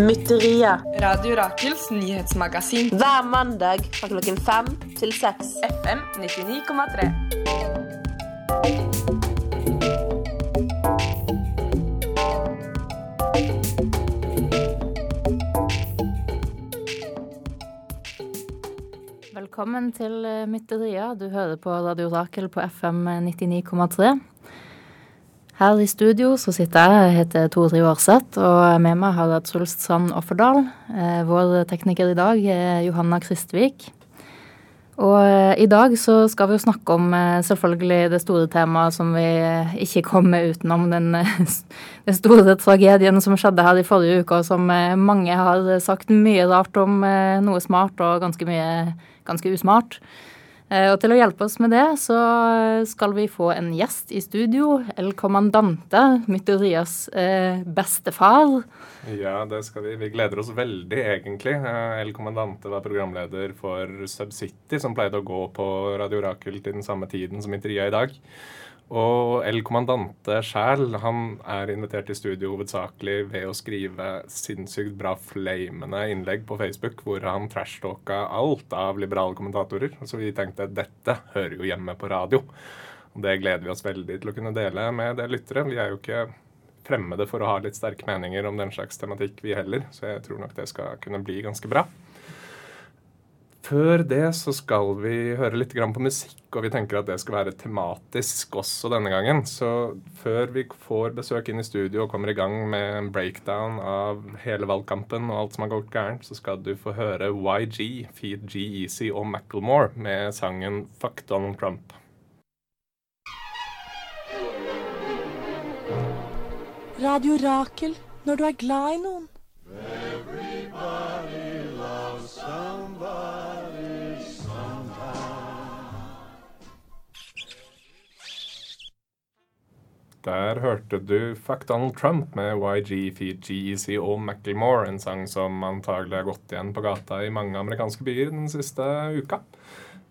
Mytteriet. Radio Rakels nyhetsmagasin. Hver mandag fra klokken fem til seks. FM 99,3. Velkommen til eh, Mytteria. Du hører på Radio Rakel på FM 99,3. Her i studio så sitter jeg, heter Tore Aarseth, og med meg har jeg Truls Sand Offerdal. Eh, vår tekniker i dag er Johanna Kristvik. Og eh, i dag så skal vi jo snakke om eh, selvfølgelig det store temaet som vi eh, ikke kommer utenom. Den, eh, den store tragedien som skjedde her i forrige uke, og som eh, mange har sagt mye rart om. eh, Noe smart og ganske mye ganske usmart. Eh, Og til å hjelpe oss med det, så skal vi få en gjest i studio. El Commandante, Mytterias eh, bestefar. Ja, det skal vi. Vi gleder oss veldig, egentlig. Eh, El Kommandante var programleder for Subcity, som pleide å gå på Radio Rakel til den samme tiden som intervjuet i dag. Og El Kommandante sjæl, han er invitert i studio hovedsakelig ved å skrive sinnssykt bra flamende innlegg på Facebook, hvor han trashtalka alt av liberale kommentatorer. Så vi tenkte at dette hører jo hjemme på radio. Og det gleder vi oss veldig til å kunne dele med dere lyttere. Vi er jo ikke fremmede for å ha litt sterke meninger om den slags tematikk, vi heller. Så jeg tror nok det skal kunne bli ganske bra. Før det så skal vi høre litt grann på musikk, og vi tenker at det skal være tematisk også denne gangen. Så før vi får besøk inn i studio og kommer i gang med en breakdown av hele valgkampen og alt som har gått gærent, så skal du få høre YG, Feed G-Easy og Macclemore med sangen 'Fuck Donald Trump'. Radio Rakel når du er glad i noen. Der hørte du Fuck Donald Trump med YG, G-Easy og Macclemore, en sang som antagelig har gått igjen på gata i mange amerikanske byer den siste uka.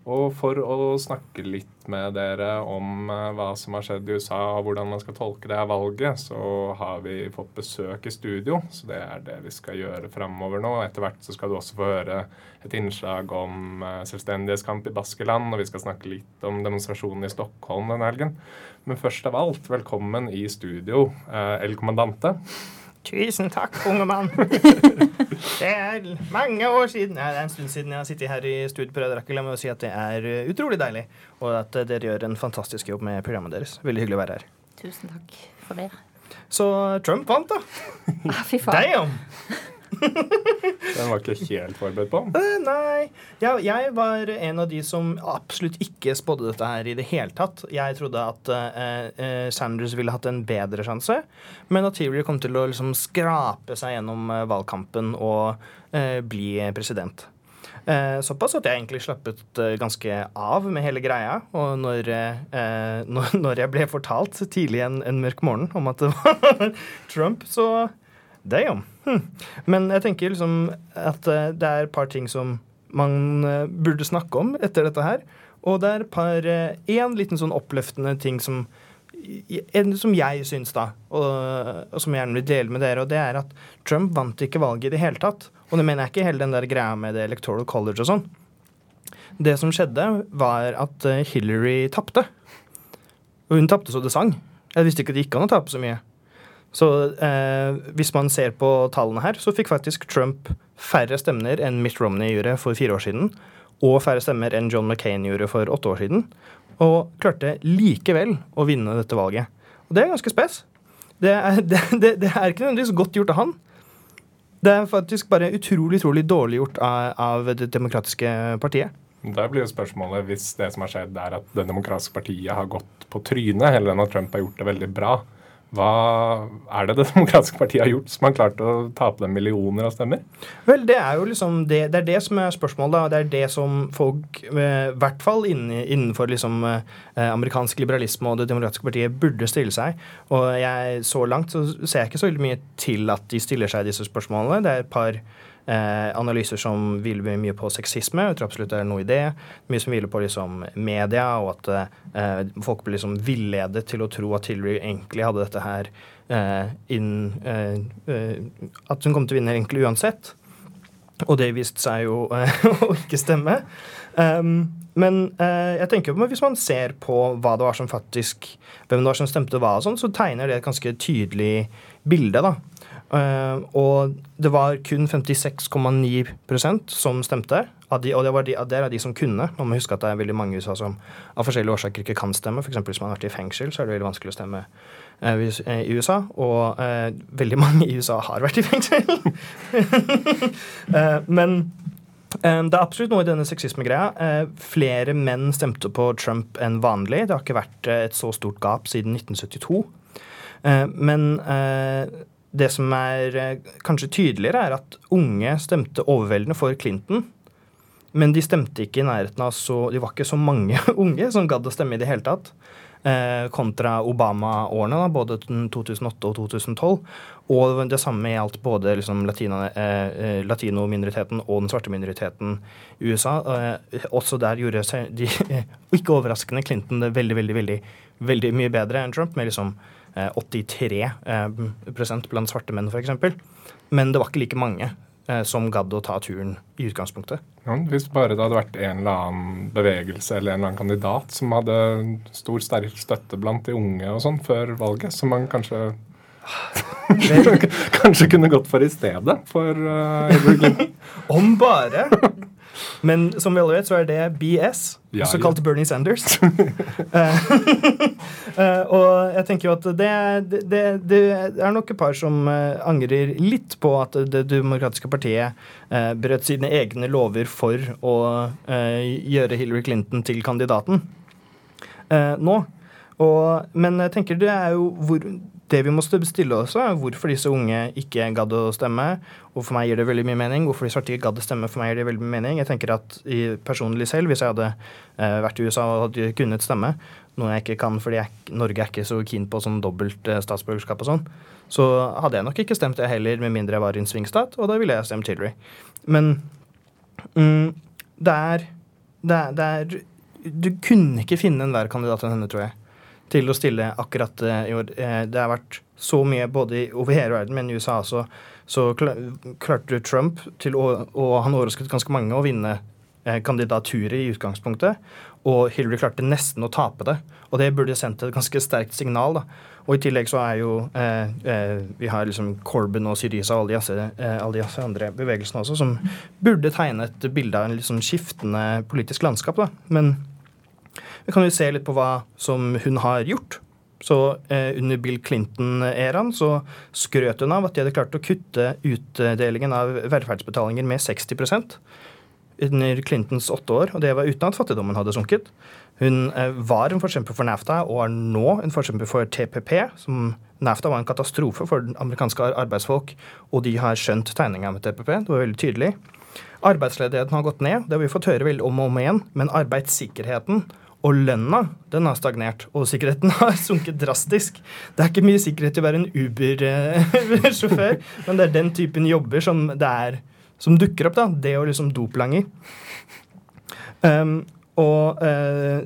Og for å snakke litt med dere om eh, hva som har skjedd i USA, og hvordan man skal tolke det her valget, så har vi fått besøk i studio. Så det er det vi skal gjøre framover nå. Etter hvert så skal du også få høre et innslag om eh, selvstendighetskamp i Baskeland, og vi skal snakke litt om demonstrasjonen i Stockholm denne helgen. Men først av alt, velkommen i studio, eh, El Kommandante. Tusen takk, unge mann. Det er mange år siden Ja, det er en stund siden jeg har sittet her i studio på Radio Rakkela med å si at det er uh, utrolig deilig, og at uh, dere gjør en fantastisk jobb med programmet deres. Veldig hyggelig å være her. Tusen takk for det. Så Trump vant, da. Ah, fy faen. Damn! Den var ikke helt forberedt på. Eh, nei. Jeg, jeg var en av de som absolutt ikke spådde dette her i det hele tatt. Jeg trodde at uh, Sanders ville hatt en bedre sjanse, men at Hillary kom til å liksom skrape seg gjennom valgkampen og uh, bli president. Eh, såpass at jeg egentlig slappet eh, ganske av med hele greia. Og når, eh, når, når jeg ble fortalt tidlig en, en mørk morgen om at det var Trump, så Damn. Hm. Men jeg tenker liksom at eh, det er et par ting som man eh, burde snakke om etter dette her. Og det er par Én liten sånn oppløftende ting som som jeg syns, da, og, og som jeg gjerne vil dele med dere, og det er at Trump vant ikke valget i det hele tatt. Og det mener jeg ikke hele den der greia med det electoral college og sånn. Det som skjedde, var at eh, Hillary tapte. Og hun tapte så det sang. Jeg visste ikke at det gikk an å tape så mye. Så eh, hvis man ser på tallene her, så fikk faktisk Trump færre stemmer enn Mitt Romney gjorde for fire år siden. Og færre stemmer enn John McCain gjorde for åtte år siden. Og klarte likevel å vinne dette valget. Og det er ganske spes. Det er, det, det, det er ikke nødvendigvis godt gjort av han. Det er faktisk bare utrolig utrolig dårlig gjort av, av Det demokratiske partiet. Da blir jo spørsmålet, hvis det som har skjedd, er at Det demokratiske partiet har gått på trynet, heller enn at Trump har gjort det veldig bra, hva er det Det demokratiske partiet har gjort som har klart å tape dem millioner av stemmer? Vel, det er jo liksom det, det er det som er spørsmålet. da. Det er det som folk, i hvert fall innenfor liksom, eh, amerikansk liberalisme og Det demokratiske partiet, burde stille seg. Og jeg, så langt så ser jeg ikke så mye til at de stiller seg disse spørsmålene. Det er et par eh, analyser som hviler mye på sexisme. Jeg tror absolutt det er noe i det. Mye som hviler på liksom media, og at eh, folk blir liksom villedet til å tro at Hillary egentlig hadde dette her eh, inn eh, eh, At hun kom til å vinne egentlig uansett. Og det viste seg jo eh, å ikke stemme. Um, men jeg tenker på, hvis man ser på hva det var som faktisk, hvem det var som stemte hva, og sånn, så tegner det et ganske tydelig bilde. da. Uh, og det var kun 56,9% som stemte. De, og det, var de, er av de som kunne. Man må huske at det er veldig mange i USA som av forskjellige årsaker ikke kan stemme. F.eks. hvis man har vært i fengsel, så er det veldig vanskelig å stemme uh, i USA. Og uh, veldig mange i USA har vært i fengsel. men det er absolutt noe i denne sexismegreia. Flere menn stemte på Trump enn vanlig. Det har ikke vært et så stort gap siden 1972. Men det som er eh, kanskje tydeligere, er at unge stemte overveldende for Clinton. Men de stemte ikke i nærheten av så De var ikke så mange unge som gadd å stemme i det hele tatt. Eh, kontra Obama-årene, både 2008 og 2012. Og det samme gjaldt både liksom eh, latino-minoriteten og den svarte minoriteten i USA. Også der gjorde de, ikke overraskende, Clinton det veldig, veldig, veldig, veldig mye bedre enn Trump. med liksom 83 eh, blant svarte menn, f.eks. Men det var ikke like mange eh, som gadd å ta turen i utgangspunktet. Ja, hvis bare det hadde vært en eller annen bevegelse eller en eller annen kandidat som hadde stor, sterk støtte blant de unge og sånn før valget, som man kanskje Kanskje kunne gått for i stedet for uh, Om bare! Men som vi alle vet, så er det BS, ja, også kalt ja. Bernie Sanders. uh, og jeg tenker jo at det, det, det, er nok et par som uh, angrer litt på at Det demokratiske partiet brøt sine egne lover for å gjøre Hillary Clinton til kandidaten nå. Og, men jeg tenker det er jo hvor det vi må stille oss, er hvorfor disse unge ikke gadd å stemme. Og for meg gir det veldig mye mening. Hvorfor de svarte ikke gadd å stemme, for meg gir det veldig mye mening. Jeg tenker at personlig selv, hvis jeg hadde eh, vært i USA og hadde kunnet stemme, noe jeg ikke kan fordi jeg, Norge er ikke så keen på sånn dobbelt eh, statsborgerskap og sånn, så hadde jeg nok ikke stemt det heller, med mindre jeg var i en svingstat, og da ville jeg stemt Hillary. Men mm, det, er, det, er, det er Du kunne ikke finne en verre kandidat enn henne, tror jeg til å stille akkurat eh, i år. Eh, det har vært så mye både over hele verden, men i USA også, så klarte Trump til å, og han overrasket ganske mange, å vinne eh, kandidaturet i utgangspunktet. Og Hillary klarte nesten å tape det. Og det burde sendt et ganske sterkt signal. da. Og i tillegg så er jo eh, Vi har liksom Corbyn og Syriza og alle de, andre bevegelsene også, som burde tegne et bilde av en liksom skiftende politisk landskap. da. Men vi kan jo se litt på hva som hun har gjort. Så eh, Under Bill Clinton-æraen så skrøt hun av at de hadde klart å kutte utdelingen av velferdsbetalinger med 60% under Clintons åtte år, og det var uten at fattigdommen hadde sunket. Hun eh, var en forkjemper for NAFTA og er nå en forkjemper for TPP. som NAFTA var en katastrofe for amerikanske arbeidsfolk, og de har skjønt tegninga med TPP. Det var veldig tydelig. Arbeidsledigheten har gått ned, det har vi fått høre veldig om og om igjen, men arbeidssikkerheten og lønna den har stagnert, og sikkerheten har sunket drastisk. Det er ikke mye sikkerhet i å være en Uber-sjåfør, men det er den typen jobber som, er, som dukker opp. da, Det å liksom doplange. Um, og uh,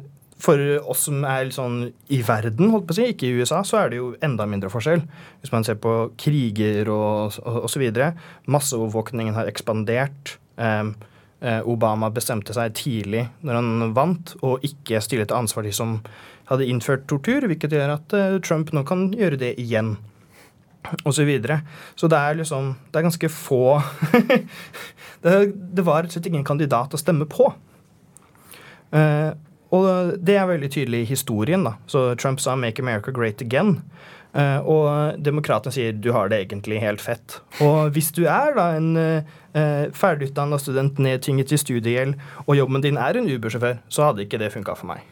for oss som er sånn i verden, holdt på å si, ikke i USA, så er det jo enda mindre forskjell. Hvis man ser på kriger og osv. Masseovervåkningen har ekspandert. Um, Obama bestemte seg tidlig når han vant, og ikke stille til ansvar de som hadde innført tortur, hvilket gjør at eh, Trump nå kan gjøre det igjen. Og så, videre. så det er liksom Det er ganske få det, det, var rett og slett ingen kandidat å stemme på. Uh, og det er veldig tydelig i historien. da. Så Trump sa 'Make America Great Again'. Uh, og demokratene sier 'du har det egentlig helt fett'. Og hvis du er da en uh, ferdigutdanna student nedtynget i studiegjeld, og jobben din er en Uber-sjåfør, så hadde ikke det funka for meg.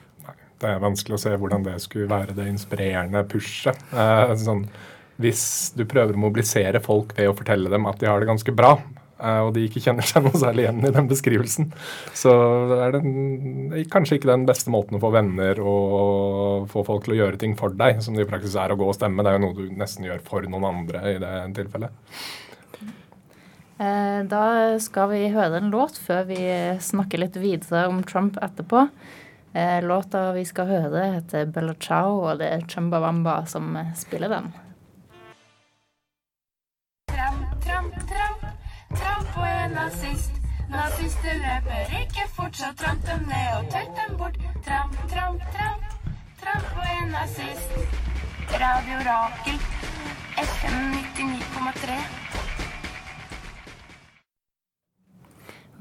Det er vanskelig å se hvordan det skulle være det inspirerende pushet. Uh, sånn, hvis du prøver å mobilisere folk ved å fortelle dem at de har det ganske bra, Eh, og de ikke kjenner seg noe særlig igjen i den beskrivelsen. Så er det kanskje ikke den beste måten å få venner og få folk til å gjøre ting for deg, som det i praksis er å gå og stemme. Det er jo noe du nesten gjør for noen andre i det tilfellet. Eh, Da skal vi høre en låt før vi snakker litt videre om Trump etterpå. Eh, Låta vi skal høre, heter Bella Ciao, og det er Chumbawamba som eh, spiller den. Nazist. Nazister løper ikke fort, så tramp dem ned og tørt dem bort. Tramp, tramp, tramp, tramp og en nazist. Radio Rakel, FM 99,3.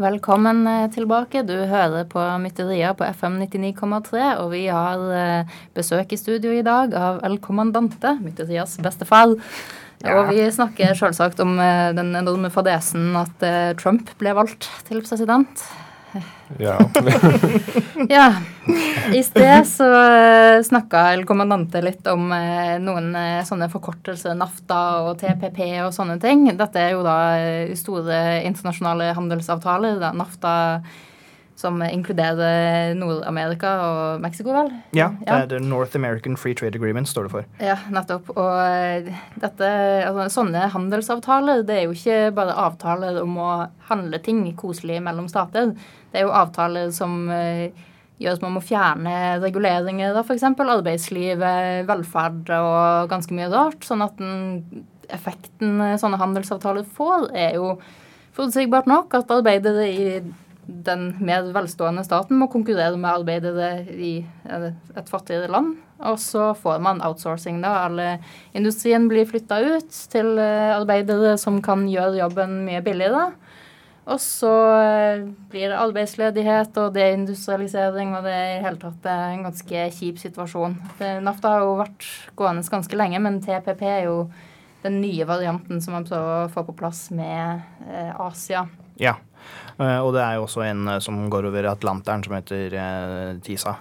Velkommen eh, tilbake. Du hører på Mytteria på FM 99,3, og vi har eh, besøk i studio i dag av El Kommandante, Mytterias bestefar. Og vi snakker selvsagt om eh, den enorme fadesen at eh, Trump ble valgt til president. Ja. Ja. I sted så snakka El Kommandante litt om eh, noen eh, sånne forkortelser, NAFTA og TPP og sånne ting. Dette er jo da eh, store internasjonale handelsavtaler. Da, NAFTA som inkluderer Nord-Amerika og Mexico, vel? Ja, det er The North American Free Trade Agreement, står det for. Ja, nettopp. Og eh, dette, altså, sånne handelsavtaler det er jo ikke bare avtaler om å handle ting koselig mellom stater. Det er jo avtaler som eh, gjør at man må fjerne reguleringer av f.eks. arbeidslivet, velferd og ganske mye rart. Sånn at den effekten sånne handelsavtaler får, er jo forutsigbart nok at arbeidere i den mer velstående staten må konkurrere med arbeidere i eh, et fattigere land. Og så får man outsourcing, da. Alle industrien blir flytta ut til eh, arbeidere som kan gjøre jobben mye billigere. Og så eh, blir det arbeidsledighet og deindustrialisering, og det er i hele tatt en ganske kjip situasjon. NAFTA har jo vært gående ganske lenge, men TPP er jo den nye varianten som man prøver å få på plass med eh, Asia. Ja. Eh, og det er jo også en eh, som går over Atlanteren, som heter eh, TISA.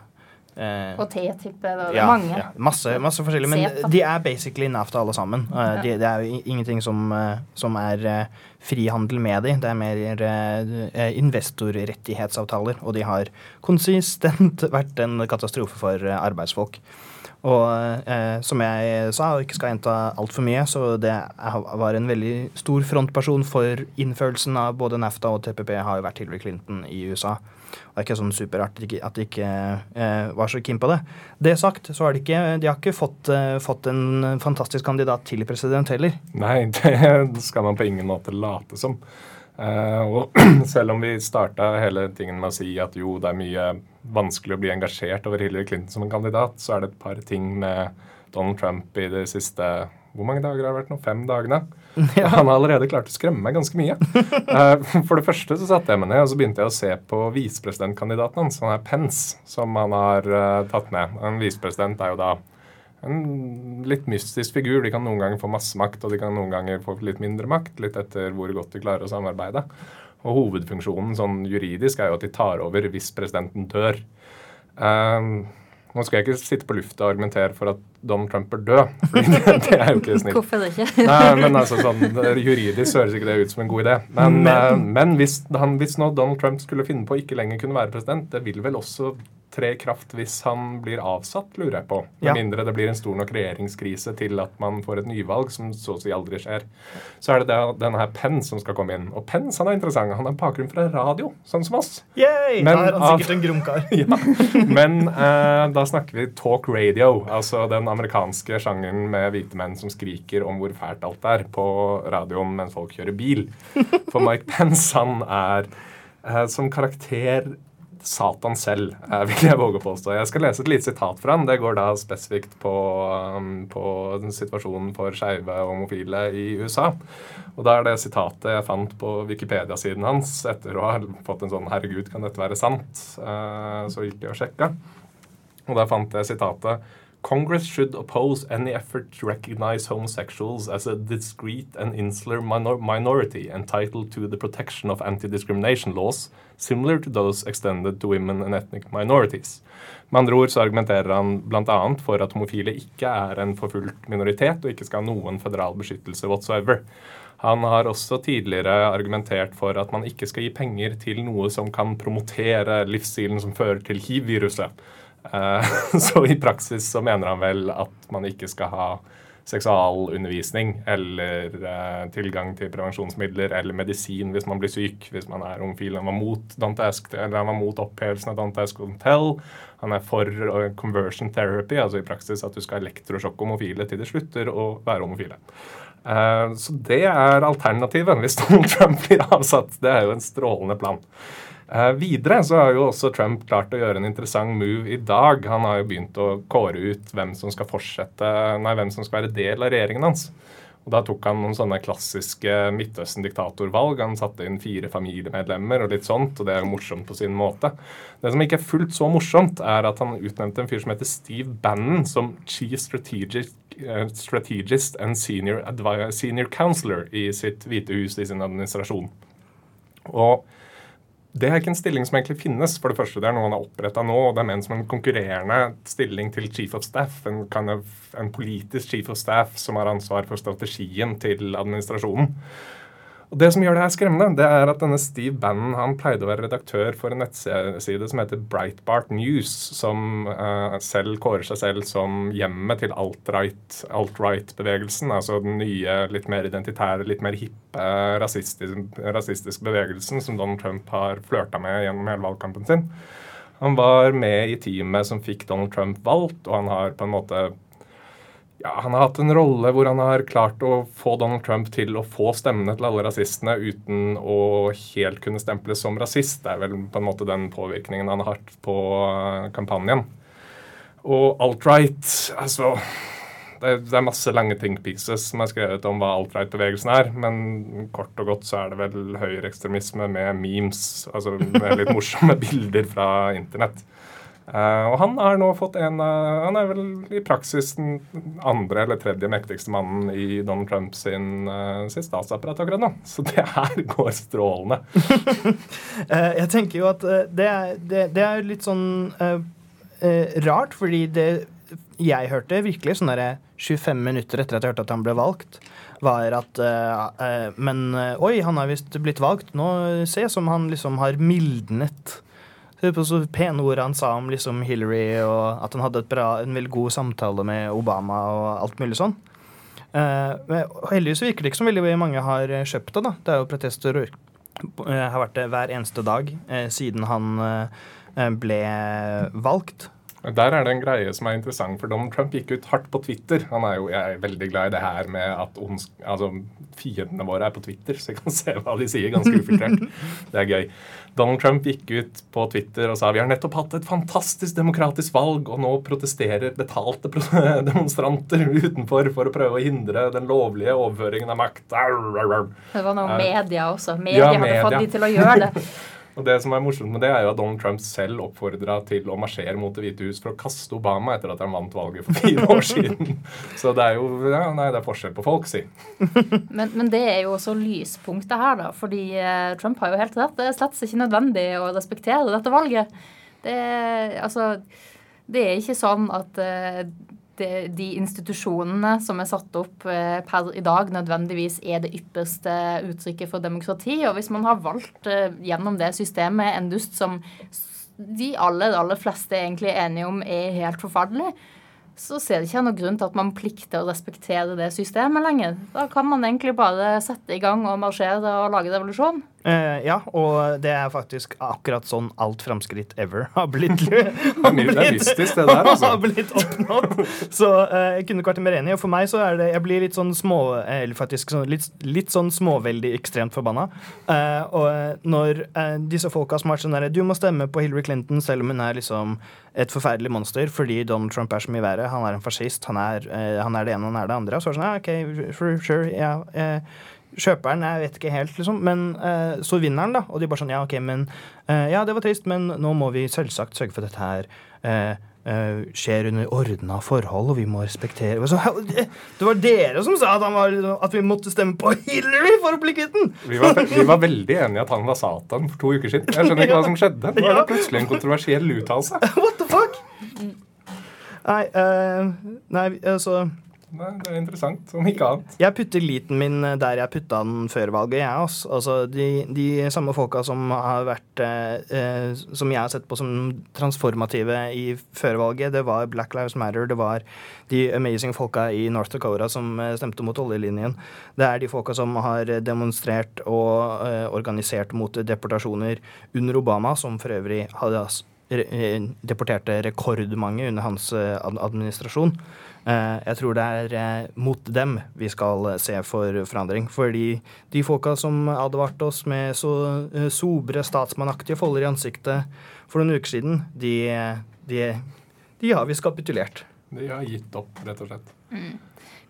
Og T-type. Det er ja, mange. ja, masse, masse forskjellige. Men de er basically NAFTA alle sammen. det de, det er jo ingenting som, som er frihandel med de. Det er mer investorrettighetsavtaler. Og de har konsistent vært en katastrofe for arbeidsfolk. Og eh, som jeg sa, og ikke skal gjenta altfor mye, så det var en veldig stor frontperson for innførelsen av både NAFTA og TPP har jo vært Hillary Clinton i USA. Og det er ikke sånn superart at de ikke eh, var så keen på det. Det sagt, så har de ikke, de har ikke fått, eh, fått en fantastisk kandidat til president heller. Nei, det skal man på ingen måte late som. Eh, og selv om vi starta hele tingen med å si at jo, det er mye vanskelig å bli engasjert over Hillary Clinton som en kandidat, så er det et par ting med Donald Trump i de siste hvor mange dager har det vært nå? Fem dagene? Ja. han har allerede klart å skremme meg ganske mye. Eh, For det første så satte jeg meg ned og så begynte jeg å se på visepresidentkandidaten hans, han er Pence, som han har eh, tatt med. En visepresident er jo da en litt mystisk figur. De kan noen ganger få masse makt, og de kan noen ganger få litt mindre makt, litt etter hvor godt de klarer å samarbeide. Og hovedfunksjonen sånn juridisk er jo at de tar over hvis presidenten dør. Um, nå skal jeg ikke sitte på lufta og argumentere for at Donald Trump bør dø, det, det er jo ikke snilt. Hvorfor ikke? Nei, men altså sånn, Juridisk høres ikke det ut som en god idé. Men, eh, men hvis, han, hvis nå Donald Trump skulle finne på å ikke lenger kunne være president, det vil vel også tre i kraft hvis han blir avsatt, lurer jeg på. Med Ja. mindre det blir en stor nok regjeringskrise til at man får et nyvalg, som så å si aldri skjer. Så er det denne her Pence som skal komme inn. Og Pence han er interessant. Han har bakgrunn fra radio, sånn som oss. Yay! Men da er han sikkert en grumkar. Ja, Men eh, da snakker vi talk radio, altså den amerikanske sjangeren med hvite menn som skriker om hvor fælt alt er på radioen mens folk kjører bil. For Mike Pence, han er eh, som karakter Satan selv, eh, vil jeg våge å påstå. Jeg skal lese et lite sitat fra han. Det går da spesifikt på, um, på situasjonen for skeive og homofile i USA. Og da er det sitatet jeg fant på Wikipedia-siden hans etter å ha fått en sånn 'herregud, kan dette være sant?' Eh, så gikk jeg og sjekka. Og der fant jeg sitatet Congress should oppose any effort to recognize homosexuals as a discrete and insular minor minority entitled to the protection of anti-discrimination laws, similar to those extended to women and ethnic minorities. Med andre ord så argumenterer han bl.a. for at homofile ikke er en forfulgt minoritet og ikke skal ha noen føderal beskyttelse whatsoever. Han har også tidligere argumentert for at man ikke skal gi penger til noe som kan promotere livsstilen som fører til hiv-viruset. Eh, Så i praksis så mener han vel at man ikke skal ha seksualundervisning eller eh, tilgang til prevensjonsmidler eller medisin hvis man blir syk, hvis man er homofil. Han var mot, Don't Ask, eller han var mot opphevelsen av Don't Tell. Han er for eh, conversion therapy, altså i praksis at du skal elektrosjokke homofile til de slutter å være homofile. Så det er alternativet hvis Donald Trump blir avsatt. Det er jo en strålende plan. Eh, videre så har jo også Trump klart å gjøre en interessant move i dag. Han har jo begynt å kåre ut hvem som skal fortsette, nei, hvem som skal være del av regjeringen hans. Og Da tok han noen sånne klassiske Midtøsten-diktatorvalg. Han satte inn fire familiemedlemmer og litt sånt, og det er jo morsomt på sin måte. Det som ikke er fullt så morsomt, er at han utnevnte en fyr som heter Steve Bannon som chief strategic, eh, strategist and senior, senior counselor i sitt hvite hus i sin administrasjon. Og det er ikke en stilling som egentlig finnes. For det første, Det er noe han har oppretta nå, og det er ment som en konkurrerende stilling til chief of staff. En, kind of, en politisk chief of staff som har ansvar for strategien til administrasjonen. Og Det som gjør det her skremmende, det er at denne Steve Bannon han pleide å være redaktør for en nettside som heter Breitbart News, som uh, selv kårer seg selv som hjemmet til alt-right- alt-right-bevegelsen. altså den nye, litt mer identitære, litt mer hippe rasistisk, rasistiske bevegelsen som Donald Trump har flørta med gjennom hele valgkampen sin. Han var med i teamet som fikk Donald Trump valgt, og han har på en måte ja, Han har hatt en rolle hvor han har klart å få Donald Trump til å få stemmene til alle rasistene uten å helt kunne stemples som rasist. Det er vel på en måte den påvirkningen han har hatt på eh, kampanjen. Og alt-right Altså det det er masse lange think pieces som er skrevet om hva alt-right-bevegelsen er, men kort og godt så er det vel høyreekstremisme med memes, altså med litt morsomme bilder fra internett. Eh, og han har nå fått en uh, Han er vel i praksis den andre eller tredje mektigste mannen i Donald Trump sin, uh, sitt statsapparat akkurat nå. Så det her går strålende. Jeg tenker jo at det, er, det, det er litt sånn rart, fordi det jeg hørte virkelig sånn derre 25 minutter etter at jeg hørte at han ble valgt, var at Men oi, han har visst blitt valgt. Nå se som han liksom har mildnet. Se på så pene ord han sa om liksom Hillary, og at han hadde bra, en veldig god samtale med Obama og alt mulig sånn. Eh, heldigvis virker det ikke som veldig mange har eh, kjøpt det. da. Det er jo protester eh, har vært det hver eneste dag eh, siden han eh, ble valgt. Der er det en greie som er interessant, for Donald Trump gikk ut hardt på Twitter. Han er jo jeg er veldig glad i det her med at ons, altså, fiendene våre er på Twitter, så jeg kan se hva de sier, ganske ufiltrert. Det er gøy. Donald Trump gikk ut på Twitter og sa vi har nettopp hatt et fantastisk demokratisk valg, og nå protesterer betalte demonstranter utenfor for å prøve å hindre den lovlige overføringen av makt. Det var noe media også. Media ja, hadde fått de til å gjøre det. Og det som er morsomt med det, er jo at Donald Trump selv oppfordra til å marsjere mot Det hvite hus for å kaste Obama etter at han vant valget for fire år siden. Så det er jo ja, Nei, det er forskjell på folk, si. Men, men det er jo også lyspunktet her, da. Fordi eh, Trump har jo helt rett. Det er slett ikke nødvendig å respektere dette valget. Det, altså, det er ikke sånn at eh, de institusjonene som er satt opp eh, per i dag, nødvendigvis er det ypperste uttrykket for demokrati. Og hvis man har valgt eh, gjennom det systemet en dust som de aller, aller fleste egentlig er enige om er helt forferdelig, så ser det ikke noen grunn til at man plikter å respektere det systemet lenger. Da kan man egentlig bare sette i gang og marsjere og lage revolusjon. Eh, ja, og det er faktisk akkurat sånn alt framskritt ever har blitt har blitt, det er mystisk, det der, altså. har blitt oppnådd. Så uh, jeg kunne ikke vært mer enig. Og for meg så er det Jeg blir litt sånn små Eller faktisk sånn, litt, litt sånn småveldig ekstremt forbanna. Uh, og eh, når eh, disse folka som har vært sånn derre Du må stemme på Hillary Clinton selv om hun er liksom et forferdelig monster fordi Donald Trump er så mye verre. Han er en fascist. Han er, eh, han er det ene, han er det andre. Og så er det sånn ja, OK, sure, sure ja, eh, Kjøperen, jeg vet ikke helt, liksom. Men eh, så vinner han, da. Og de bare sånn, ja, ok, men eh, Ja, det var trist, men nå må vi selvsagt sørge for at dette her eh, eh, skjer under ordna forhold, og vi må respektere så, Det var dere som sa at, han var, at vi måtte stemme på Hillary for å bli kvitt den! Vi var, vi var veldig enige at han var Satan for to uker siden. Jeg skjønner ikke hva som skjedde. Nå er det plutselig en kontroversiell uttalelse. What the fuck? Nei, uh, nei, altså Nei, det er interessant, om ikke annet. Jeg putter liten min der jeg putta den før valget, jeg. også. altså de, de samme folka som har vært eh, eh, Som jeg har sett på som transformative i førvalget, det var Black Lives Matter, det var de amazing folka i North Dakota som eh, stemte mot oljelinjen. Det er de folka som har demonstrert og eh, organisert mot deportasjoner under Obama, som for øvrig hadde deporterte rekordmange under hans eh, administrasjon. Eh, Jeg tror det er eh, mot dem vi skal eh, se for forandring. Fordi de folka som advarte oss med så sobre, statsmannaktige folder i ansiktet for noen uker siden, de, de, de har visst kapitulert. De har gitt opp, rett og slett.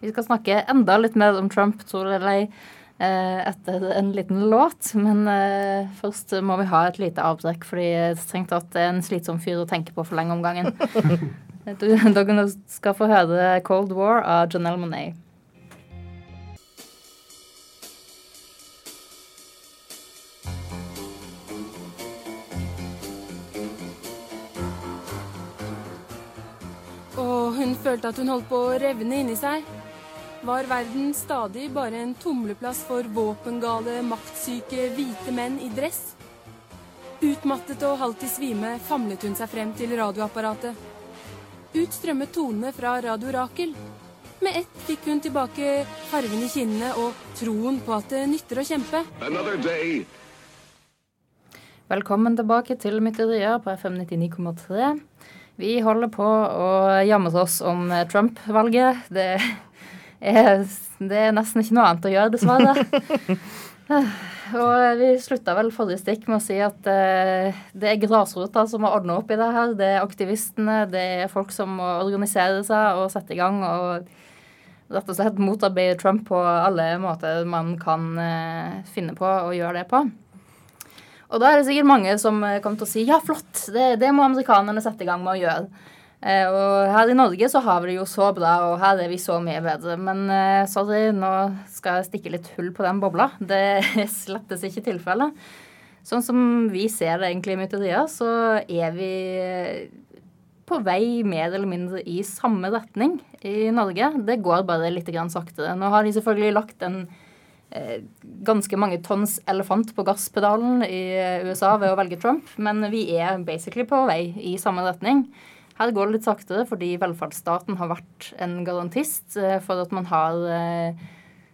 Vi skal snakke enda litt mer om Trump, tror jeg, eller eh, etter en liten låt. Men først må vi ha et lite avbrekk, fordi jeg tenkte at det er en slitsom fyr å tenke på for lenge om gangen. Dere skal få høre Cold War av Janelle Monet. Og hun følte at hun holdt på å revne inni seg. Var verden stadig bare en tumleplass for våpengale, maktsyke hvite menn i dress? Utmattet og halvt i svime famlet hun seg frem til radioapparatet. Ut strømmet tonene fra Radio Rakel. Med ett fikk hun tilbake fargen i kinnene og troen på at det nytter å kjempe. Velkommen tilbake til Mytterier på FM 99,3. Vi holder på å jamre oss om Trump-valget. Det er, det er nesten ikke noe annet å gjøre, dessverre. Og vi slutta vel forrige stikk med å si at eh, det er grasrota som har ordna opp i det her. Det er aktivistene, det er folk som må organisere seg og sette i gang og rett og slett motarbeide Trump på alle måter man kan eh, finne på å gjøre det på. Og da er det sikkert mange som eh, kommer til å si ja, flott, det, det må amerikanerne sette i gang med å gjøre. Eh, og her i Norge så har vi det jo så bra, og her er vi så mye bedre. Men eh, sorry, nå skal jeg stikke litt hull på den bobla. Det slettes ikke tilfellet. Sånn som vi ser det egentlig i mytterier, så er vi eh, på vei mer eller mindre i samme retning i Norge. Det går bare litt grann saktere. Nå har de selvfølgelig lagt en eh, ganske mange tonns elefant på gasspedalen i USA ved å velge Trump, men vi er basically på vei i samme retning. Her går det litt saktere fordi velferdsstaten har vært en garantist eh, for at man har eh,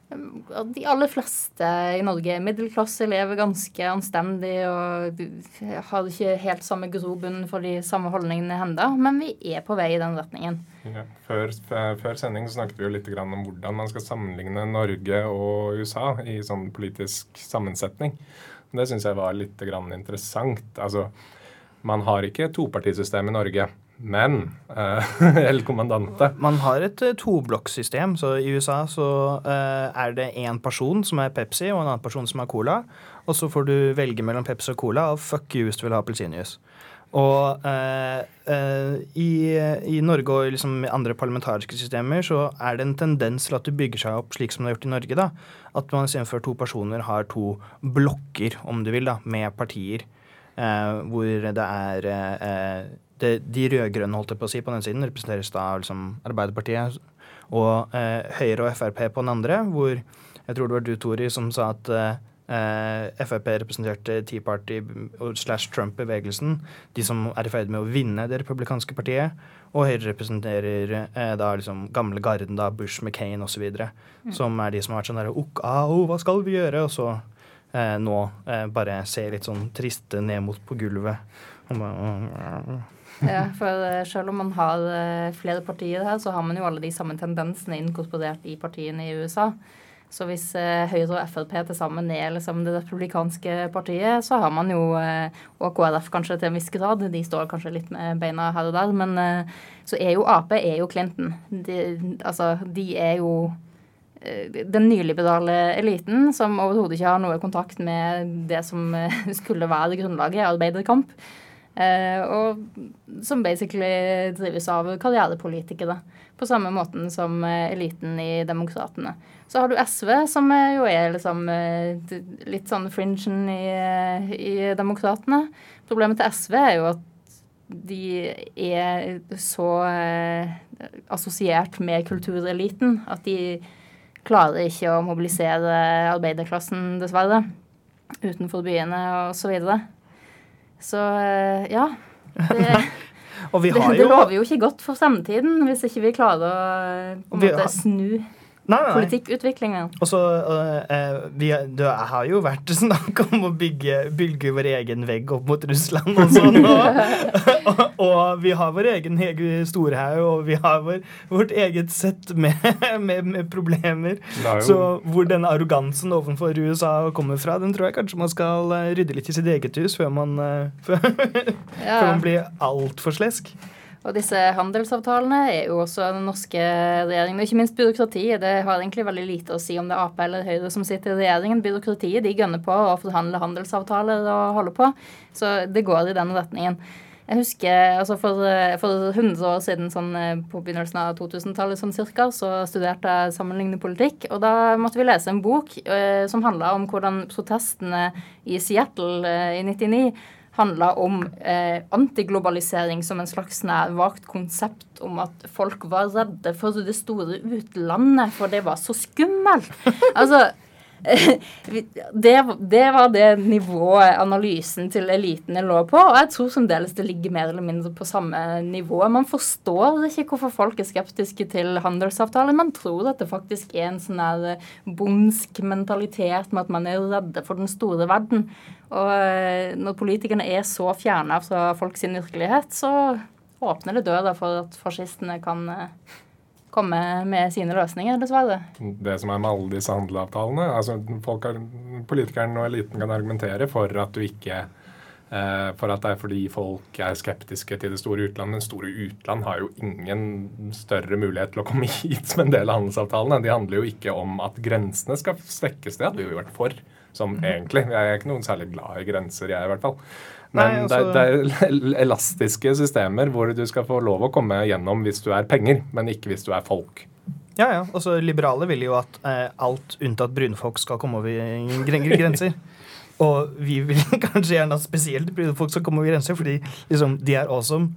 de aller fleste i Norge er middelklasse, lever ganske anstendig og har ikke helt samme grobunn for de samme holdningene ennå, men vi er på vei i den retningen. Ja. Før, før sending snakket vi jo litt om hvordan man skal sammenligne Norge og USA i sånn politisk sammensetning. Det syns jeg var litt interessant. Altså, man har ikke topartisystem i Norge, men eh, El Kommandante Man har et uh, toblokksystem, så i USA så eh, er det én person som er Pepsi, og en annen person som er Cola. Og så får du velge mellom Pepsi og Cola, og fuck you hvis du vil ha appelsinjuice. Og eh, eh, i, i Norge og liksom i andre parlamentariske systemer så er det en tendens til at det bygger seg opp slik som det er gjort i Norge. da, At man istedenfor to personer har to blokker, om du vil, da, med partier. Eh, hvor det er eh, det, De rød-grønne holdt jeg på å si på den siden representeres da liksom, Arbeiderpartiet og eh, Høyre og Frp på den andre, hvor jeg tror det var du, Tori, som sa at eh, Frp representerte Tea Party slash Trump-bevegelsen, de som er i ferd med å vinne det republikanske partiet. Og Høyre representerer eh, da liksom gamle garden, da Bush, McCain osv., som er de som har vært sånn derre «Ok, au, hva skal vi gjøre? Og så eh, nå eh, bare ser litt sånn triste ned mot på gulvet. Og bare, Ja, for eh, selv om man har eh, flere partier her, så har man jo alle de samme tendensene inkorporert i partiene i USA. Så hvis eh, Høyre og Frp til sammen er liksom det republikanske partiet, så har man jo, og KrF kanskje til en viss grad, de står kanskje litt med beina her og der, men så er jo Ap er jo Clinton. De, altså, de er jo den nyliberale eliten som overhodet ikke har noe kontakt med det som skulle være grunnlaget, arbeiderkamp. Eh, og som basically drives av karrierepolitikere. På samme måten som eh, eliten i Demokratene. Så har du SV, som jo er liksom eh, litt sånn fringen i, i Demokratene. Problemet til SV er jo at de er så assosiert med kultureliten. At de klarer ikke å mobilisere arbeiderklassen, dessverre, utenfor byene osv. Så, eh, ja. Det, Og vi det, har det lover jo ikke godt for fremtiden hvis ikke vi klarer å måte snu Nei, nei, politikkutviklingen. Og så øh, eh, vi, Det har jo vært snakk om å bygge, bygge vår egen vegg opp mot Russland og sånn. Og, og, og vi har vår egen storhaug, og vi har vår, vårt eget sett med, med, med problemer. Er Så hvor den arrogansen overfor USA kommer fra, den tror jeg kanskje man skal eh, rydde litt i sitt eget hus før man, eh, før, Ja. før man blir altfor slesk. Og disse handelsavtalene er jo også den norske regjeringen, og ikke minst byråkratiet. Det har egentlig veldig lite å si om det er Ap eller Høyre som sitter i regjeringen. Byråkratiet de gønner på å forhandle handelsavtaler og holde på. Så det går i den retningen. Jeg husker altså for, for 100 år siden, sånn eh, på begynnelsen av 2000-tallet sånn cirka, så studerte jeg sammenlignende politikk. Og da måtte vi lese en bok eh, som handla om hvordan protestene i Seattle eh, i 99 handla om eh, antiglobalisering som en slags sånn vagt konsept om at folk var redde for det store utlandet, for det var så skummelt. Altså det, det var det nivået analysen til elitene lå på, og jeg tror fremdeles det ligger mer eller mindre på samme nivå. Man forstår ikke hvorfor folk er skeptiske til handelsavtaler. Man tror at det faktisk er en sånn her bondsk mentalitet med at man er redde for den store verden. Og eh, når politikerne er så fjerna fra folks virkelighet, så åpner det døra for at fascistene kan eh, komme med sine løsninger, dessverre. det som er med alle disse handelsavtalene altså folk har, Politikeren og eliten kan argumentere for at du ikke eh, For at det er fordi folk er skeptiske til det store utlandet. Men store utland har jo ingen større mulighet til å komme hit som en del av handelsavtalene. De handler jo ikke om at grensene skal svekkes. Det hadde vi jo vært for. Som egentlig. Jeg er ikke noen særlig glad i grenser, jeg i hvert fall. Men Nei, det, altså- er, det er elastiske systemer hvor du skal få lov å komme gjennom hvis du er penger, men ikke hvis du er folk. Ja, ja. Og så liberale vil jo at eh, alt unntatt brunfolk skal komme over gren grenser. Og vi vil kanskje gjerne at spesielt brunfolk skal komme over grenser, fordi liksom, de er awesome.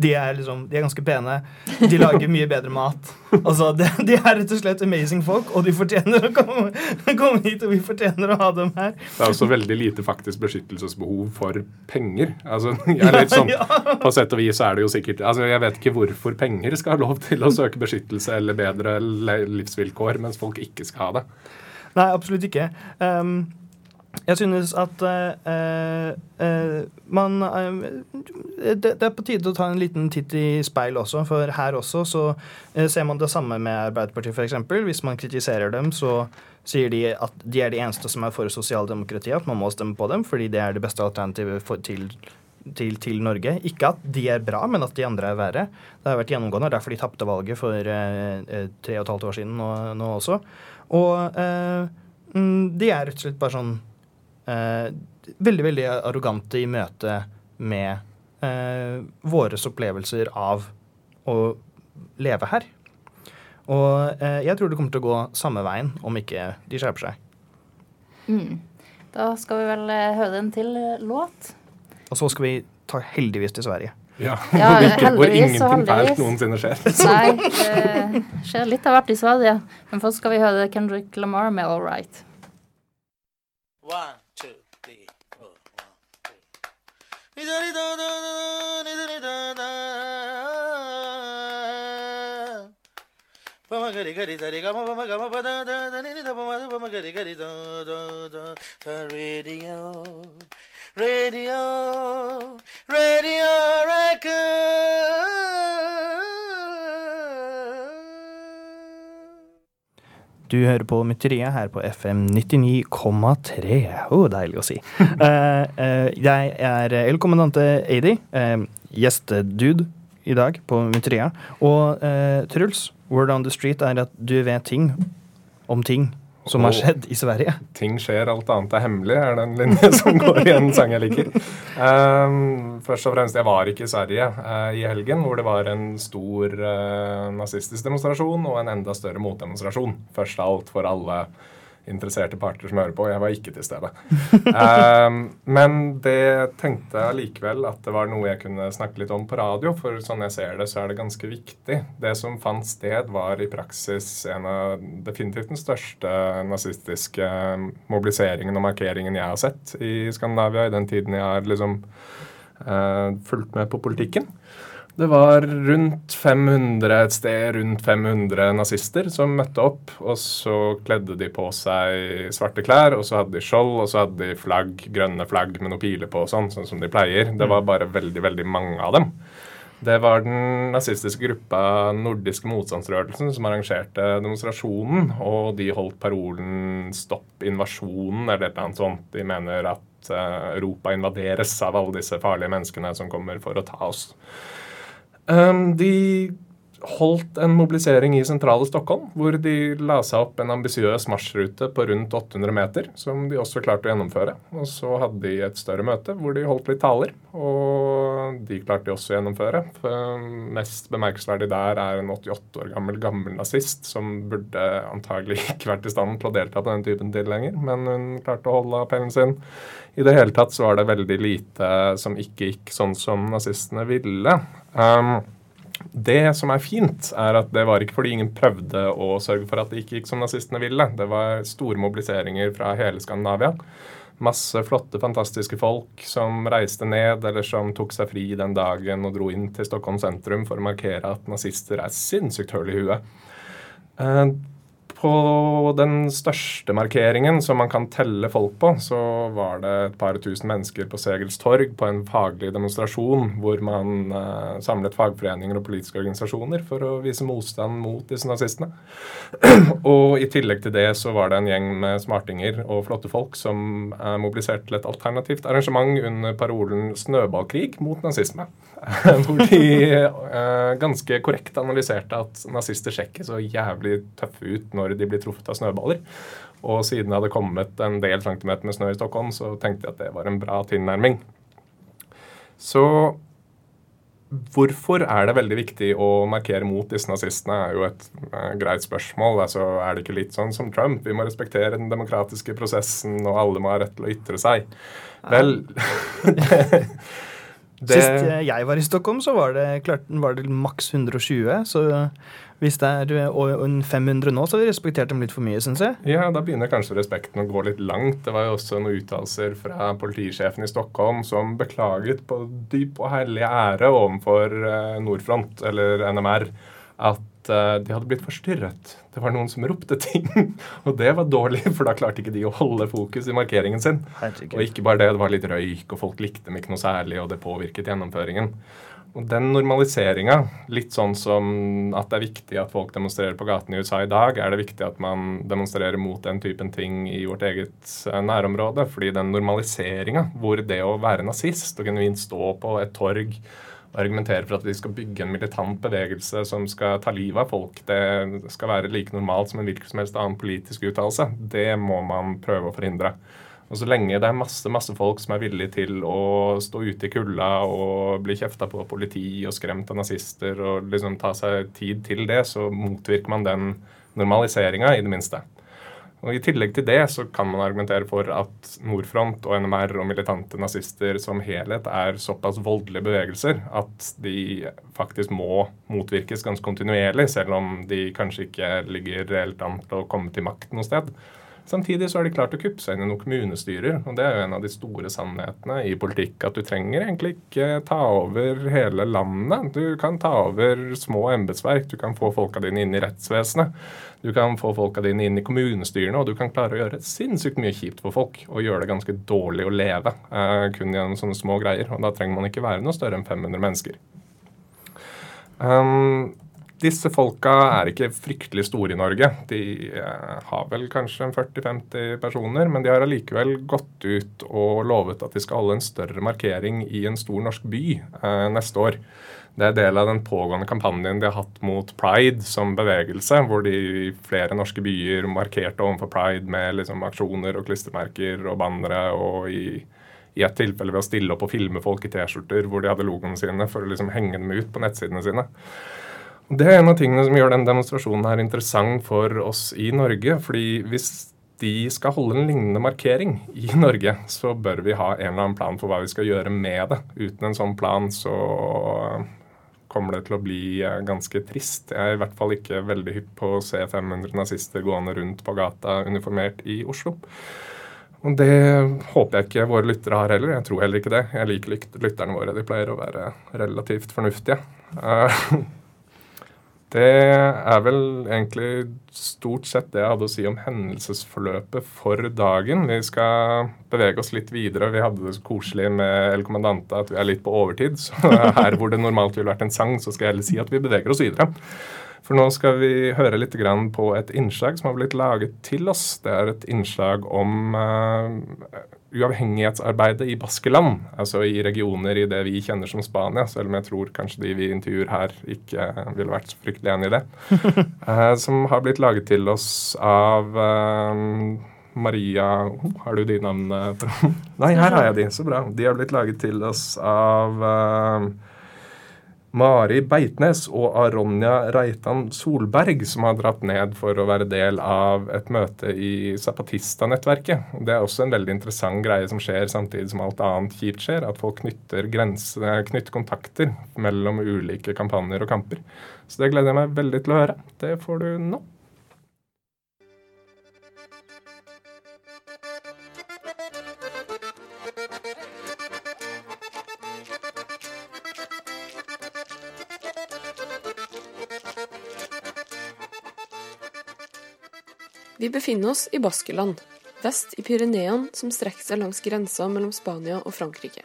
De er, liksom, de er ganske pene. De lager mye bedre mat. Altså, de, de er rett og slett amazing folk, og de fortjener å komme, komme hit, og vi fortjener å ha dem her. Det er også veldig lite faktisk beskyttelsesbehov for penger. Altså, er sånn, På sett og vis er det jo sikkert altså, Jeg vet ikke hvorfor penger skal ha lov til å søke beskyttelse eller bedre livsvilkår, mens folk ikke skal ha det. Nei, absolutt ikke. Um, jeg synes at uh, uh, man uh, det, det er på tide å ta en liten titt i speil også, for her også så ser man det samme med Arbeiderpartiet, f.eks. Hvis man kritiserer dem, så sier de at de er de eneste som er for sosialdemokratiet, at man må stemme på dem fordi det er det beste alternativet for, til til, til Norge. Ikke at de er bra, men at de andre er verre. Det har vært gjennomgående. Derfor de tapte valget for eh, tre og et halvt år siden nå, nå også. Og eh, mm, de er rett og slett bare sånn veldig, veldig arrogante i møte med eh, våres opplevelser av å leve her. Og eh, jeg tror det kommer til å gå samme veien om ikke de skjerper seg. Mm. Da skal vi vel eh, høre en til eh, låt. Og så skal vi ta heldigvis til Sverige. Ja, Ja, ikke, hvor ingenting fælt noensinne skjer. Nei, det skjer litt av hvert i Sverige. Men først skal vi høre Kendrick Lamar med All Right. One, パマガリガリザリガマパマガマパダダダニニダパマダパマガリガリドドドザラディオラディオラディオレクー Du hører på Mytteriet her på FM 99,3. Oh, deilig å si. uh, uh, jeg er El-kommandante Eidi, uh, gjestedude i dag på Mytteriet. Og eh, Truls, word on the street er at du vet ting om ting som har skjedd i Sverige. Ting skjer, alt annet er hemmelig, er den en linje som går i en sang jeg liker. Um, først og fremst, jeg var ikke i Sverige uh, i helgen, hvor det var en stor uh, nazistisk demonstrasjon og en enda større motdemonstrasjon. Først av alt for alle interesserte parter som hører på. Jeg var ikke til stede. um, men det tenkte jeg likevel at det var noe jeg kunne snakke litt om på radio, for sånn jeg ser det, så er det ganske viktig. Det som fant sted, var i praksis en av definitivt den største nazistiske mobiliseringen og markeringen jeg har sett i Skandinavia i den tiden jeg har liksom uh, fulgt med på politikken. Det var rundt 500, et sted rundt 500 nazister som møtte opp. Og så kledde de på seg svarte klær, og så hadde de skjold, og så hadde de flagg, grønne flagg med noen piler på og sånn, sånn som de pleier. Det var bare veldig, veldig mange av dem. Det var den nazistiske gruppa Nordiske motstandsrørelsen som arrangerte demonstrasjonen, og de holdt parolen 'Stopp invasjonen' eller et eller annet sånt. De mener at eh, Europa invaderes av alle disse farlige menneskene som kommer for å ta oss. Um, de holdt en mobilisering i sentrale Stockholm, hvor de la seg opp en ambisiøs marsjrute på rundt 800 meter, som de også klarte å gjennomføre. Og så hadde de et større møte hvor de holdt litt taler, og de klarte de også å gjennomføre. Mest bemerkelsesverdig der er en 88 år gammel gammel nazist som burde antagelig ikke vært i stand til å delta på den typen til lenger, men hun klarte å holde appellen sin. I det hele tatt så var det veldig lite som ikke gikk sånn som nazistene ville. Um, det som er fint, er at det var ikke fordi ingen prøvde å sørge for at det ikke gikk som nazistene ville. Det var store mobiliseringer fra hele Skandinavia. Masse flotte, fantastiske folk som reiste ned, eller som tok seg fri den dagen og dro inn til Stockholm sentrum for å markere at nazister er sinnssykt høl i huet. På den største markeringen som man kan telle folk på, så var det et par tusen mennesker på Segels torg på en faglig demonstrasjon hvor man eh, samlet fagforeninger og politiske organisasjoner for å vise motstand mot disse nazistene. og i tillegg til det så var det en gjeng med smartinger og flotte folk som eh, mobiliserte til et alternativt arrangement under parolen 'snøballkrig mot nazisme'. hvor de uh, ganske korrekt analyserte at nazister ser ikke så jævlig tøffe ut når de blir truffet av snøballer. Og siden det hadde kommet en del centimeter med snø i Stockholm, så tenkte jeg at det var en bra tilnærming. Så hvorfor er det veldig viktig å markere mot disse nazistene, er jo et uh, greit spørsmål. Altså, er det ikke litt sånn som Trump? Vi må respektere den demokratiske prosessen, og alle må ha rett til å ytre seg. Vel det, Sist jeg var i Stockholm, så var det, klart, var det maks 120. Så hvis det er 500 nå, så har vi respektert dem litt for mye, syns jeg. Ja, da begynner kanskje respekten å gå litt langt. Det var jo også noen uttalelser fra politisjefen i Stockholm som beklaget på dyp og hellig ære overfor eh, Nordfront, eller NMR, at uh, de hadde blitt forstyrret. Det var noen som ropte ting, og det var dårlig, for da klarte ikke de å holde fokus i markeringen sin. Herregud. Og ikke bare det, det var litt røyk, og folk likte dem ikke noe særlig, og det påvirket gjennomføringen. Og den normaliseringa, litt sånn som at det er viktig at folk demonstrerer på gatene i USA i dag, er det viktig at man demonstrerer mot den typen ting i vårt eget eh, nærområde. Fordi den normaliseringa, hvor det å være nazist og genuint stå på et torg argumentere for at vi skal bygge en militant bevegelse som skal ta livet av folk, det skal være like normalt som en hvilken som helst annen politisk uttalelse, det må man prøve å forhindre. Og så lenge det er masse masse folk som er villige til å stå ute i kulda og bli kjefta på av politi og skremt av nazister og liksom ta seg tid til det, så motvirker man den normaliseringa, i det minste. Og I tillegg til det så kan man argumentere for at Nordfront og NMR og militante nazister som helhet er såpass voldelige bevegelser at de faktisk må motvirkes ganske kontinuerlig, selv om de kanskje ikke ligger reelt an til å komme til makt noe sted. Samtidig så har de klart å kuppe seg inn i noen kommunestyrer. og Det er jo en av de store sannhetene i politikk. At du trenger egentlig ikke ta over hele landet. Du kan ta over små embetsverk. Du kan få folka dine inn i rettsvesenet. Du kan få folka dine inn i kommunestyrene, og du kan klare å gjøre sinnssykt mye kjipt for folk. Og gjøre det ganske dårlig å leve eh, kun gjennom sånne små greier. Og da trenger man ikke være noe større enn 500 mennesker. Um, disse folka er ikke fryktelig store i Norge. De eh, har vel kanskje 40-50 personer, men de har allikevel gått ut og lovet at de skal holde en større markering i en stor norsk by eh, neste år. Det er del av den pågående kampanjen de har hatt mot pride som bevegelse, hvor de i flere norske byer markerte overfor pride med liksom, aksjoner og klistremerker og bannere, og i, i et tilfelle ved å stille opp og filme folk i T-skjorter hvor de hadde logoene sine, for å liksom henge dem ut på nettsidene sine. Det er en av tingene som gjør den demonstrasjonen her interessant for oss i Norge. fordi hvis de skal holde en lignende markering i Norge, så bør vi ha en eller annen plan for hva vi skal gjøre med det. Uten en sånn plan så kommer det til å bli eh, ganske trist. Jeg er i hvert fall ikke veldig hypp på å se 500 nazister gående rundt på gata uniformert i Oslo. Og det håper jeg ikke våre lyttere har heller. Jeg tror heller ikke det. Jeg liker lytterne våre. De pleier å være relativt fornuftige. Eh, det er vel egentlig stort sett det jeg hadde å si om hendelsesforløpet for dagen. Vi skal bevege oss litt videre. Vi hadde det så koselig med El Commandante at vi er litt på overtid. Så her hvor det normalt ville vært en sang, så skal jeg heller si at vi beveger oss videre. For nå skal vi høre litt på et innslag som har blitt laget til oss. Det er et innslag om uh, uavhengighetsarbeidet i Baskeland, altså i regioner i det vi kjenner som Spania, selv om jeg tror kanskje de vi intervjuer her, ikke ville vært fryktelig enig i det. eh, som har blitt laget til oss av eh, Maria oh, Har du de navnene? Nei, her har jeg de. Så bra. De har blitt laget til oss av Mari Beitnes og Aronja Reitan Solberg, som har dratt ned for å være del av et møte i Zapatista-nettverket. Det er også en veldig interessant greie som skjer samtidig som alt annet kjipt skjer. At folk knytter, grense, knytter kontakter mellom ulike kampanjer og kamper. Så det gleder jeg meg veldig til å høre. Det får du nå. Vi befinner oss i Baskeland, vest i Pyreneene, som strekker seg langs grensa mellom Spania og Frankrike.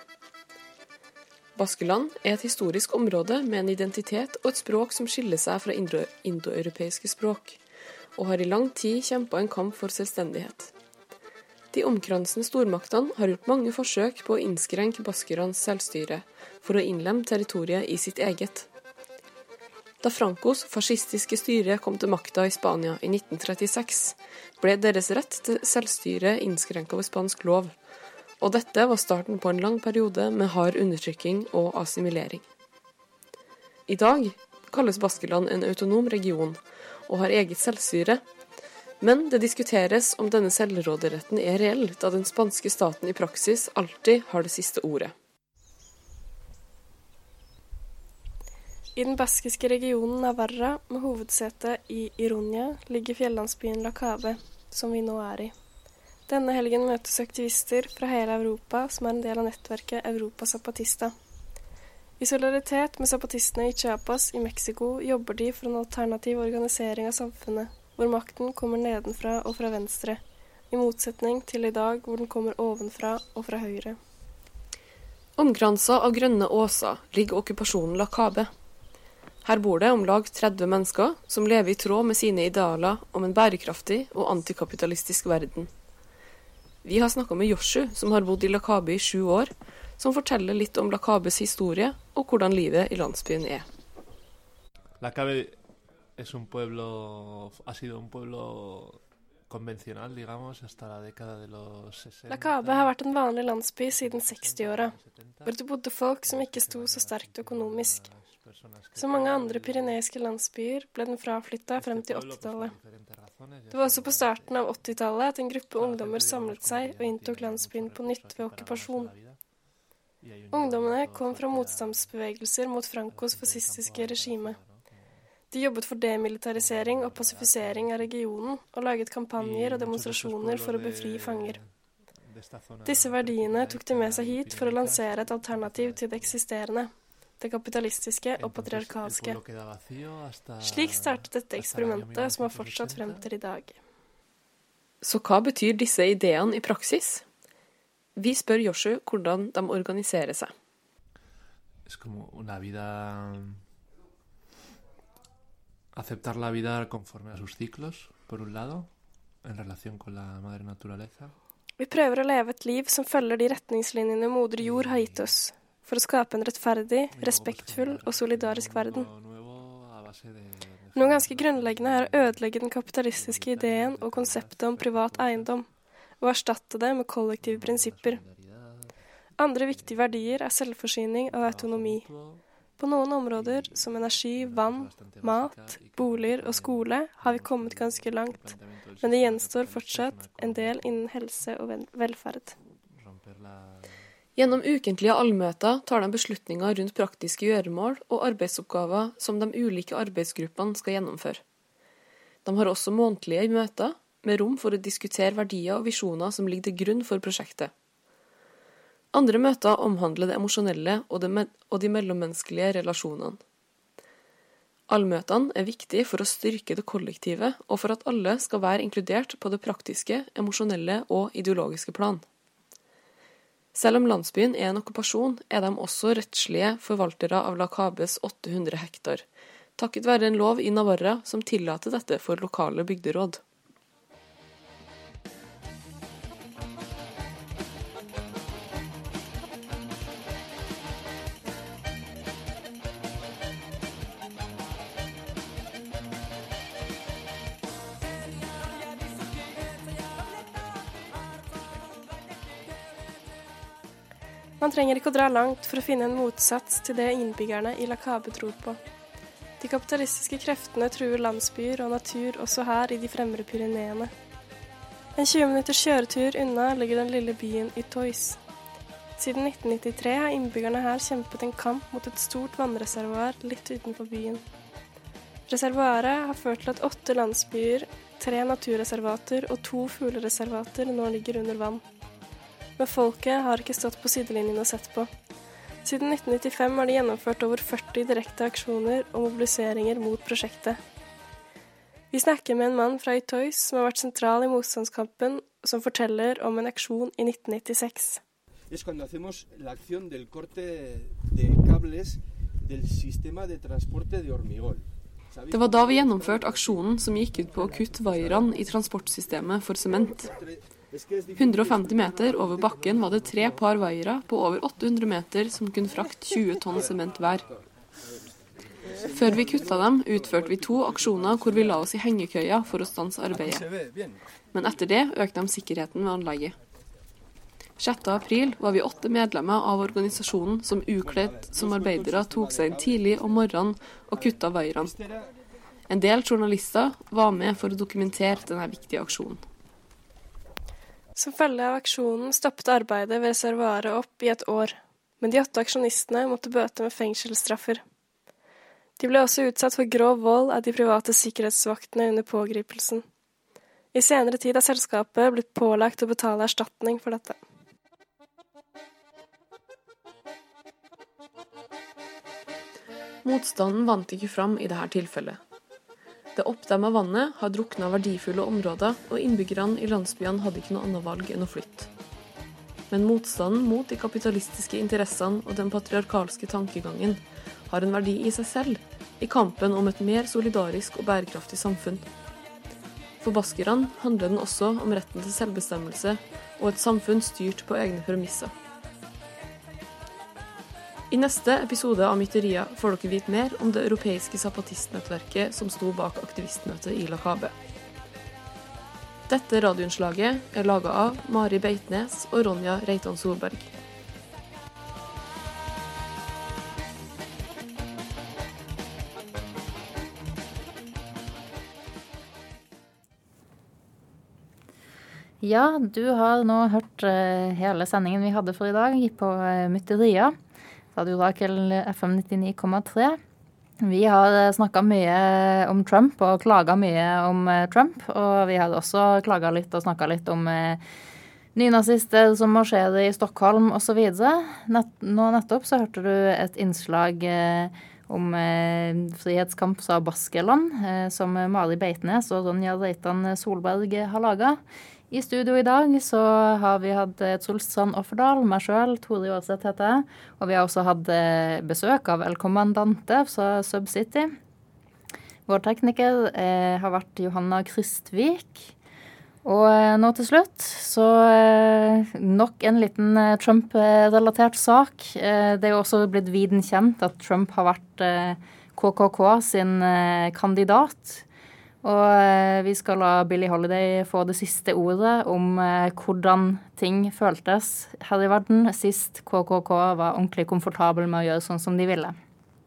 Baskeland er et historisk område med en identitet og et språk som skiller seg fra indoeuropeiske språk, og har i lang tid kjempa en kamp for selvstendighet. De omkransende stormaktene har gjort mange forsøk på å innskrenke baskernes selvstyre for å innlemme territoriet i sitt eget. Da Francos fascistiske styre kom til makta i Spania i 1936, ble deres rett til selvstyre innskrenka ved spansk lov, og dette var starten på en lang periode med hard undertrykking og assimilering. I dag kalles Baskeland en autonom region og har eget selvstyre, men det diskuteres om denne selvråderetten er reell, da den spanske staten i praksis alltid har det siste ordet. I den baskiske regionen Navarra, med hovedsete i Ironia, ligger fjellandsbyen La Cave, som vi nå er i. Denne helgen møtes aktivister fra hele Europa som er en del av nettverket Europa Zapatista. I solidaritet med zapatistene i Chiapas i Mexico jobber de for en alternativ organisering av samfunnet, hvor makten kommer nedenfra og fra venstre, i motsetning til i dag hvor den kommer ovenfra og fra høyre. Omkransa av grønne åser ligger okkupasjonen La Cabe. Her bor det om lag 30 mennesker som lever i tråd med sine idealer om en bærekraftig og antikapitalistisk verden. Vi har snakka med Joshu, som har bodd i Lakabe i sju år, som forteller litt om Lakabes historie og hvordan livet i landsbyen er. Lakabe es un pueblo, ha sido un pueblo convencional, digamos, hasta la década de los 60. Lakabe har vært en vanlig landsby siden 60-åra, hvor det bodde folk som ikke sto så sterkt økonomisk. Som mange andre pyreneiske landsbyer ble den fraflytta frem til 80-tallet. Det var også på starten av 80-tallet at en gruppe ungdommer samlet seg og inntok landsbyen på nytt ved okkupasjon. Ungdommene kom fra motstandsbevegelser mot Francos fascistiske regime. De jobbet for demilitarisering og pasifisering av regionen, og laget kampanjer og demonstrasjoner for å befri fanger. Disse verdiene tok de med seg hit for å lansere et alternativ til det eksisterende det kapitalistiske og patriarkalske. Slik startet dette eksperimentet, som har fortsatt frem til i dag. Så hva betyr disse ideene i praksis? Vi spør Joshu hvordan de organiserer seg. Aceptar la vida conforme a sus ciclos, por un lado, en relación con la madre naturaleza. Vi prøver å leve et liv som følger de retningslinjene moder jord har gitt oss, for å skape en rettferdig, respektfull og solidarisk verden. Noe ganske grunnleggende er å ødelegge den kapitalistiske ideen og konseptet om privat eiendom, og erstatte det med kollektive prinsipper. Andre viktige verdier er selvforsyning og autonomi. På noen områder, som energi, vann, mat, boliger og skole, har vi kommet ganske langt, men det gjenstår fortsatt en del innen helse og velferd. Gjennom ukentlige allmøter tar de beslutninger rundt praktiske gjøremål og arbeidsoppgaver som de ulike arbeidsgruppene skal gjennomføre. De har også månedlige møter med rom for å diskutere verdier og visjoner som ligger til grunn for prosjektet. Andre møter omhandler det emosjonelle og, me og de mellommenneskelige relasjonene. Allmøtene er viktige for å styrke det kollektive, og for at alle skal være inkludert på det praktiske, emosjonelle og ideologiske plan. Selv om landsbyen er en okkupasjon, er de også rettslige forvaltere av La Cabes 800 hektar, takket være en lov i Navarra som tillater dette for lokale bygderåd. Man trenger ikke å dra langt for å finne en motsats til det innbyggerne i La Cabe tror på. De kapitalistiske kreftene truer landsbyer og natur også her i de fremre Pyreneene. En 20 minutters kjøretur unna ligger den lille byen Utois. Siden 1993 har innbyggerne her kjempet en kamp mot et stort vannreservoar litt utenfor byen. Reservoaret har ført til at åtte landsbyer, tre naturreservater og to fuglereservater nå ligger under vann. Men folket har ikke stått på sidelinjen og sett på. Siden 1995 har de gjennomført over 40 direkte aksjoner og mobiliseringer mot prosjektet. Vi snakker med en mann fra Itois som har vært sentral i motstandskampen, som forteller om en aksjon i 1996. es cuando hacemos la acción del corte de cables del sistema de transporte de hormigón. Det var da vi gjennomførte aksjonen som gikk ut på å kutte vaierne i transportsystemet for sement. 150 meter over bakken var det tre par vaiere på over 800 meter som kunne frakte 20 tonn sement hver. Før vi kutta dem, utførte vi to aksjoner hvor vi la oss i hengekøya for å stanse arbeidet. Men etter det økte de sikkerheten ved anlegget. 6. april var vi åtte medlemmer av organisasjonen som ukledd som arbeidere tok seg inn tidlig om morgenen og kutta vaierne. En del journalister var med for å dokumentere denne viktige aksjonen. Som følge av aksjonen stoppet arbeidet ved reservoaret opp i et år, men de åtte aksjonistene måtte bøte med fengselsstraffer. De ble også utsatt for grov vold av de private sikkerhetsvaktene under pågripelsen. I senere tid har selskapet blitt pålagt å betale erstatning for dette. Motstanden vant ikke fram i dette tilfellet. Det oppdemma vannet har drukna verdifulle områder, og innbyggerne i landsbyene hadde ikke noe annet valg enn å flytte. Men motstanden mot de kapitalistiske interessene og den patriarkalske tankegangen har en verdi i seg selv i kampen om et mer solidarisk og bærekraftig samfunn. For baskerne handler den også om retten til selvbestemmelse og et samfunn styrt på egne premisser. I neste episode av Mytteria får dere vite mer om det europeiske zapatistnettverket som sto bak aktivistmøtet i La. Dette radioinnslaget er laga av Mari Beitnes og Ronja Reitan Solberg. Ja, du har nå hørt eh, hele sendingen vi hadde for i dag på uh, Mytteria. Radio Rakel FM 99,3. Vi har snakka mye om Trump og klaga mye om eh, Trump. Og vi har også klaga litt og snakka litt om eh, nynazister som marsjerer i Stockholm osv. Nett, nå nettopp så hørte du et innslag eh, om eh, frihetskamp fra Baskeland, eh, som Mari Beitnes og Ronja Reitan Solberg har laga. I studio i dag så har vi hatt Solstrand Offerdal, meg sjøl, Tore Aarseth heter jeg. Og vi har også hatt eh, besøk av El Commandante fra Subcity. Vår tekniker eh, har vært Johanna Kristvik. Og eh, nå til slutt så eh, nok en liten eh, Trump-relatert sak. Eh, det er jo også blitt viden kjent at Trump har vært KKK sin kandidat. Og eh, vi skal la Billie Holiday få det siste ordet om eh, hvordan ting føltes her i verden sist KKK var ordentlig komfortabel med å gjøre sånn som de ville.